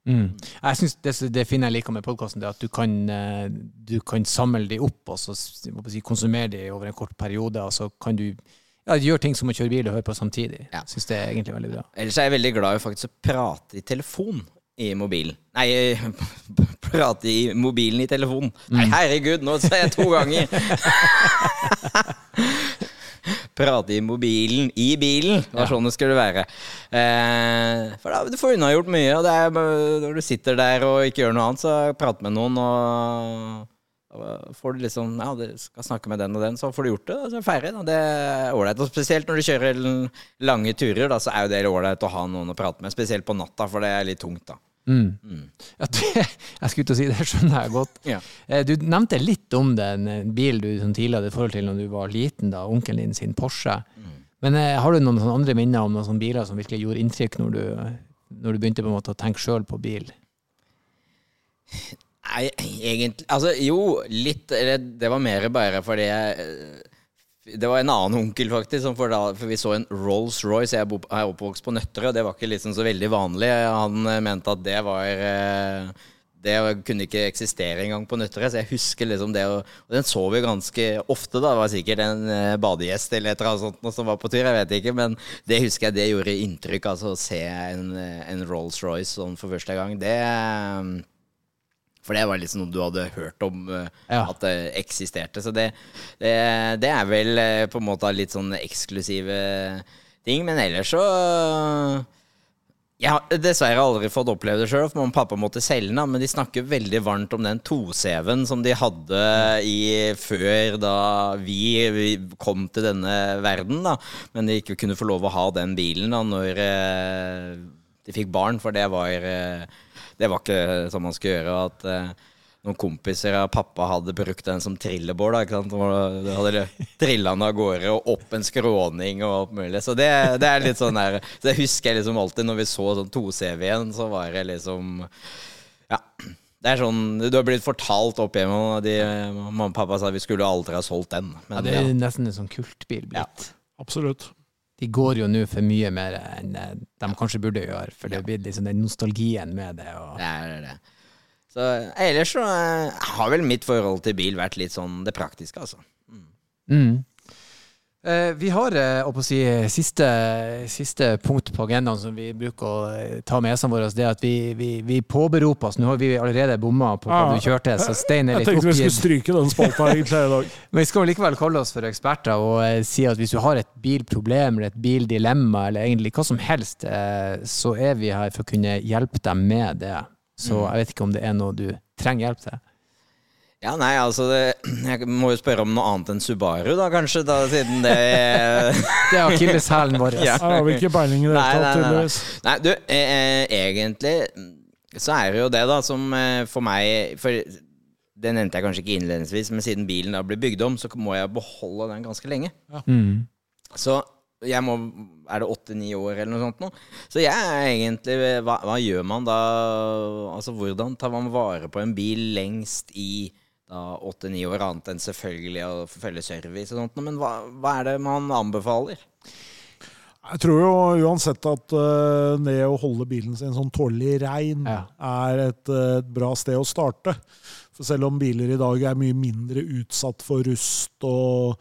Mm. Jeg synes det, det finner jeg liker med podkasten, at du kan, eh, du kan samle de opp og så må si, konsumere de over en kort periode, og så kan du ja, gjøre ting som å kjøre bil og høre på samtidig. Ja. Syns det er egentlig veldig bra. Ellers er jeg veldig glad i faktisk å prate i telefon i mobilen. Nei, prate i mobilen i telefonen. Nei, herregud, nå sa jeg to ganger! prate i mobilen i bilen. Det var Ja. sånn det skulle være. Eh, for da du får unnagjort mye. Og det er når du sitter der og ikke gjør noe annet, så prate med noen og og får du liksom Ja, du skal snakke med den og den, så får du gjort det. Og så er det ferdig. Da. Det er ålreit. Og spesielt når du kjører lange turer, da, så er jo det ålreit å ha noen å prate med. Spesielt på natta, for det er litt tungt, da. Mm. Mm. Ja, det, jeg skulle til å si det, skjønner jeg godt. Ja. Eh, Du nevnte litt om den bilen du som tidligere hadde forhold til når du var liten, da, onkelen din sin Porsche. Mm. Men eh, har du noen andre minner om noen biler som virkelig gjorde inntrykk når du, når du begynte å tenke sjøl på bil? Nei, egentlig Altså, jo, litt Det, det var mer bare fordi jeg eh, Det var en annen onkel, faktisk, for, da, for vi så en Rolls-Royce. Jeg er oppvokst på Nøtterøy, og det var ikke liksom så veldig vanlig. Han eh, mente at det var eh, det kunne ikke eksistere engang på Nøtterøy. Så jeg husker liksom det Og den så vi ganske ofte, da. Det var sikkert en uh, badegjest eller et eller annet sånt som var på tur, jeg vet ikke. Men det husker jeg det gjorde inntrykk. Altså å se en, en Rolls-Royce sånn for første gang. Det For det var liksom noe du hadde hørt om uh, ja. at det eksisterte. Så det, det, det, er vel uh, på en måte litt sånn eksklusive ting. Men ellers så jeg har dessverre aldri fått oppleve det sjøl, for mamma og pappa måtte selge den. Men de snakker veldig varmt om den 2CV-en som de hadde i, før da vi, kom til denne verden. da Men de ikke kunne få lov å ha den bilen da når eh, de fikk barn, for det var, eh, det var ikke sånn man skulle gjøre. at eh, noen kompiser av pappa hadde brukt den som trillebår. da, ikke sant? Du hadde trilla den av gårde og opp en skråning og alt mulig. Så det, det, er litt sånn der Så det husker jeg liksom alltid når vi så sånn 2CV-en, så var det liksom Ja. Det er sånn Du har blitt fortalt opp hjemme, og de, mamma og pappa sa vi skulle aldri ha solgt den. Men, ja, det er ja. nesten en sånn kultbil blitt. Ja. Absolutt. De går jo nå for mye mer enn de kanskje burde gjøre, for det blir liksom den nostalgien med det. Og... Det er det. Så ellers så uh, har vel mitt forhold til bil vært litt sånn det praktiske, altså. Mm. Mm. Uh, vi har å si, siste, siste, punkt på agendaen som vi bruker å ta med oss, våre. Det at vi, vi, vi påberoper oss Nå har vi allerede bomma på hva ja. du kjørte, så Stein er litt oppgitt. Jeg tenkte vi skulle stryke den spalta egentlig i dag. Men vi skal likevel kalle oss for eksperter og si at hvis du har et bilproblem eller et bildilemma eller egentlig hva som helst, så er vi her for å kunne hjelpe deg med det. Så mm. jeg vet ikke om det er noe du trenger hjelp til. Ja, nei, altså det, Jeg må jo spørre om noe annet enn Subaru, da, kanskje, da, siden det Det er akilleshælen vår. Ja. Ja, har vi ikke peiling i det hele tatt, tydeligvis. Nei, du, eh, eh, egentlig så er det jo det, da, som eh, for meg For det nevnte jeg kanskje ikke innledningsvis, men siden bilen da blir bygd om, så må jeg beholde den ganske lenge. Ja. Mm. Så jeg må Er det åtte-ni år eller noe sånt nå? Så jeg er egentlig hva, hva, gjør man da? Altså hvordan tar man vare på en bil lengst i åtte-ni år, annet enn selvfølgelig å følge service og sånt, men hva, hva er det man anbefaler? Jeg tror jo uansett at uh, det å holde bilen sin sånn tålelig rein ja. er et, et, bra sted å starte. For selv om biler i dag er mye mindre utsatt for rust og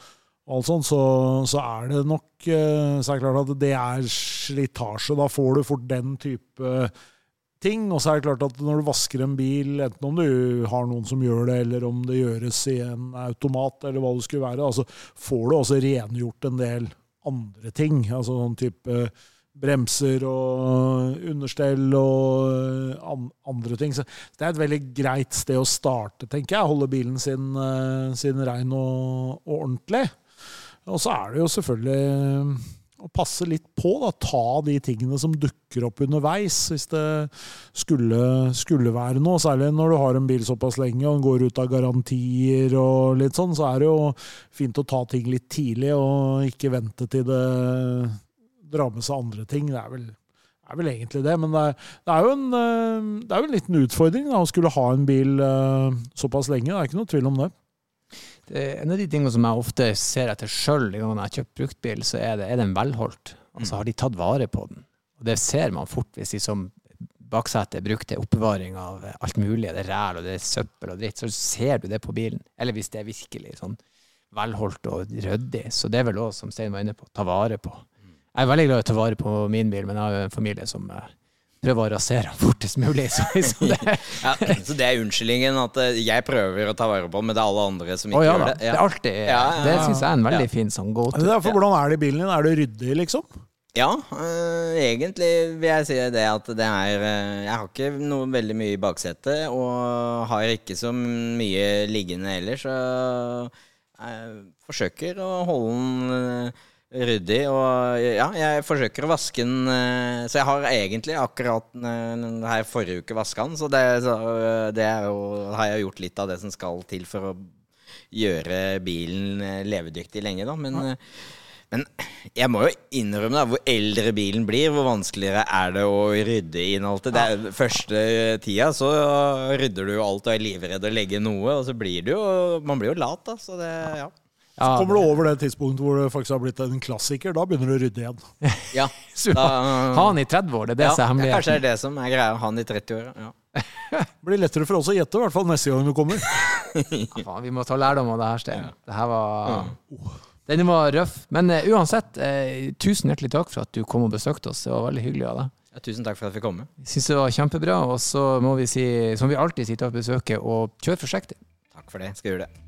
og alt sånt, så, så, er det nok uh, så er det klart at det er slitasje. Da får du fort den type ting. Og så er det klart at når du vasker en bil, enten om du har noen som gjør det, eller om det gjøres i en automat, eller hva det skulle være, altså får du også rengjort en del andre ting. Altså sånn type bremser og understell og andre ting. Så det er et veldig greit sted å starte, tenker jeg. Holde bilen sin, eh, sin rein og, og ordentlig. Og så er det jo selvfølgelig eh, å passe litt på. Da. Ta de tingene som dukker opp underveis, hvis det skulle, skulle, være noe. Særlig når du har en bil såpass lenge og den går ut av garantier og litt sånn, så er det jo fint å ta ting litt tidlig og ikke vente til det drar med seg andre ting. Det er vel, er vel egentlig det. Men det er, det er, jo, en, eh, det er jo en liten utfordring da, å skulle ha en bil uh, såpass lenge. Det er ikke noe tvil om det. En av de tingene som jeg ofte ser etter sjøl når jeg har kjøpt bruktbil, så er, det, er den velholdt. Altså Har de tatt vare på den? Og Det ser man fort hvis de som baksetet brukte oppbevaring av alt mulig, det er ræl og det er søppel og dritt, så ser du det på bilen. Eller hvis det er virkelig sånn velholdt og ryddig. Så det er vel òg, som Stein var inne på, ta vare på. Jeg er veldig glad i å ta vare på min bil, men jeg har jo en familie som uh, prøve å rasere fortest mulig. Så, så, det. ja, så det er unnskyldningen at eh, jeg prøver å ta vare på, men det er alle andre som ikke oh, ja, gjør det? Ja. Det er alltid, ja, det syns jeg er en veldig fin sånn go to. Hvordan er det i bilen din? Er det ryddig, liksom? Ja, øh, egentlig vil jeg si det at det er øh, Jeg har ikke noe veldig mye i baksetet, og har ikke så mye liggende ellers, så jeg forsøker å holde den øh, ryddig. Og ja, jeg forsøker å vaske den eh, Så jeg har egentlig akkurat eh, her forrige uke vaska den. Så det, så det jo, har jeg gjort litt av det som skal til for å gjøre bilen eh, levedyktig lenge, da. Men, ja. men jeg må jo innrømme da, hvor eldre bilen blir, hvor vanskeligere er det å rydde inn alt det. det er, første tida så rydder du jo alt og er livredd å legge noe, og så blir du jo Man blir jo lat, da. Så det, ja. Så kommer du over det tidspunktet hvor det faktisk har blitt en klassiker. Da begynner du å rydde igjen. Ja, da, ha han i 30 år, det er det ja, som er hemmeligheten. Kanskje det er det som er greia. Ha han i 30 år, ja. Blir lettere for oss å gjette, i hvert fall neste gang du kommer. Ja, faen, vi må ta lærdom av det her, Stein. Det her var Den var røff. Men uh, uansett, uh, tusen hjertelig takk for at du kom og besøkte oss. Det var veldig hyggelig av deg. Ja, tusen takk for at jeg fikk komme. Syns det var kjempebra, og så må vi si, som vi alltid sier til besøket, og kjør forsiktig. Takk for det. Skal gjøre det.